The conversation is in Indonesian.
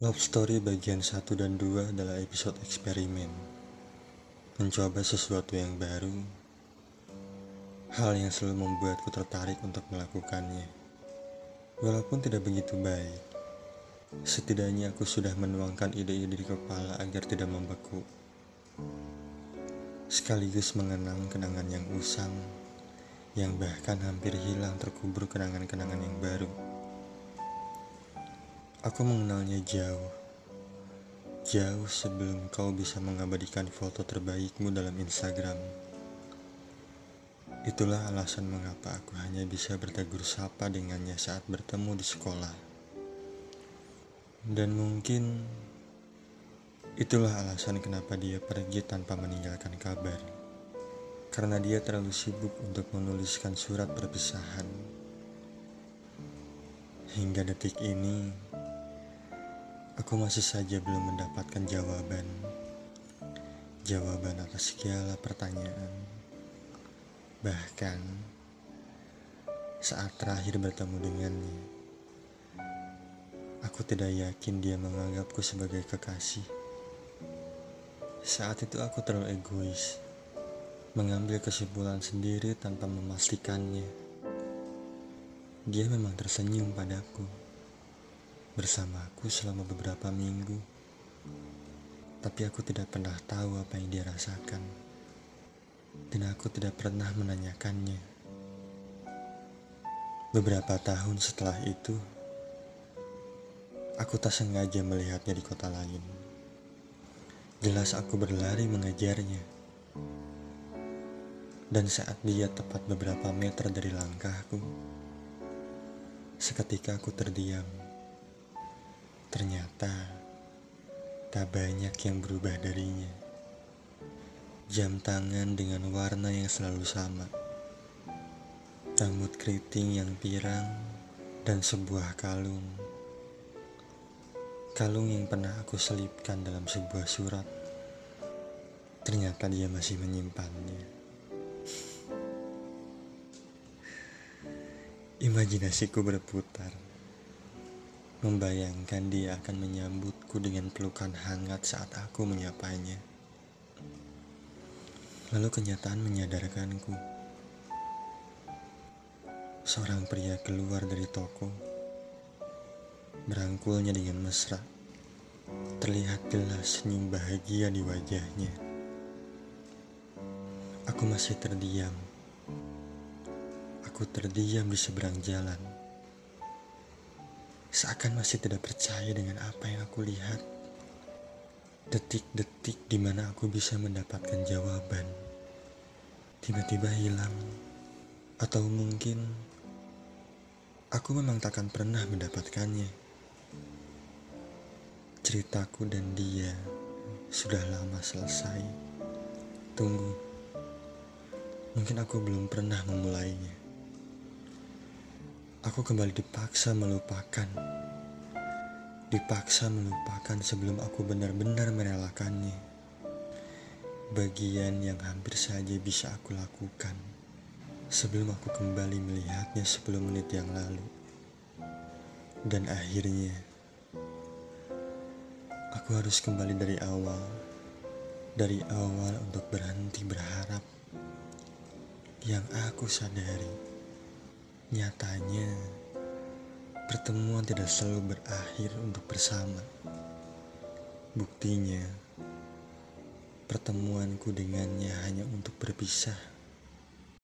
Love Story bagian 1 dan 2 adalah episode eksperimen. Mencoba sesuatu yang baru, hal yang selalu membuatku tertarik untuk melakukannya. Walaupun tidak begitu baik, setidaknya aku sudah menuangkan ide-ide di kepala agar tidak membeku. Sekaligus mengenang kenangan yang usang, yang bahkan hampir hilang terkubur kenangan-kenangan yang baru. Aku mengenalnya jauh, jauh sebelum kau bisa mengabadikan foto terbaikmu dalam Instagram. Itulah alasan mengapa aku hanya bisa bertegur sapa dengannya saat bertemu di sekolah. Dan mungkin itulah alasan kenapa dia pergi tanpa meninggalkan kabar. Karena dia terlalu sibuk untuk menuliskan surat perpisahan. Hingga detik ini, Aku masih saja belum mendapatkan jawaban. Jawaban atas segala pertanyaan. Bahkan saat terakhir bertemu dengannya, aku tidak yakin dia menganggapku sebagai kekasih. Saat itu aku terlalu egois, mengambil kesimpulan sendiri tanpa memastikannya. Dia memang tersenyum padaku bersamaku selama beberapa minggu. Tapi aku tidak pernah tahu apa yang dia rasakan. Dan aku tidak pernah menanyakannya. Beberapa tahun setelah itu, aku tak sengaja melihatnya di kota lain. Jelas aku berlari mengejarnya. Dan saat dia tepat beberapa meter dari langkahku, seketika aku terdiam Ternyata tak banyak yang berubah darinya. Jam tangan dengan warna yang selalu sama. Rambut keriting yang pirang dan sebuah kalung. Kalung yang pernah aku selipkan dalam sebuah surat. Ternyata dia masih menyimpannya. Imajinasiku berputar Membayangkan dia akan menyambutku dengan pelukan hangat saat aku menyapanya. Lalu kenyataan menyadarkanku. Seorang pria keluar dari toko, merangkulnya dengan mesra. Terlihat jelas senyum bahagia di wajahnya. Aku masih terdiam. Aku terdiam di seberang jalan Seakan masih tidak percaya dengan apa yang aku lihat. Detik-detik di mana aku bisa mendapatkan jawaban. Tiba-tiba hilang. Atau mungkin aku memang takkan pernah mendapatkannya. Ceritaku dan dia sudah lama selesai. Tunggu. Mungkin aku belum pernah memulainya. Aku kembali dipaksa melupakan. Dipaksa melupakan sebelum aku benar-benar merelakannya. Bagian yang hampir saja bisa aku lakukan sebelum aku kembali melihatnya 10 menit yang lalu. Dan akhirnya, aku harus kembali dari awal. Dari awal untuk berhenti berharap. Yang aku sadari Nyatanya, pertemuan tidak selalu berakhir untuk bersama. Buktinya, pertemuanku dengannya hanya untuk berpisah.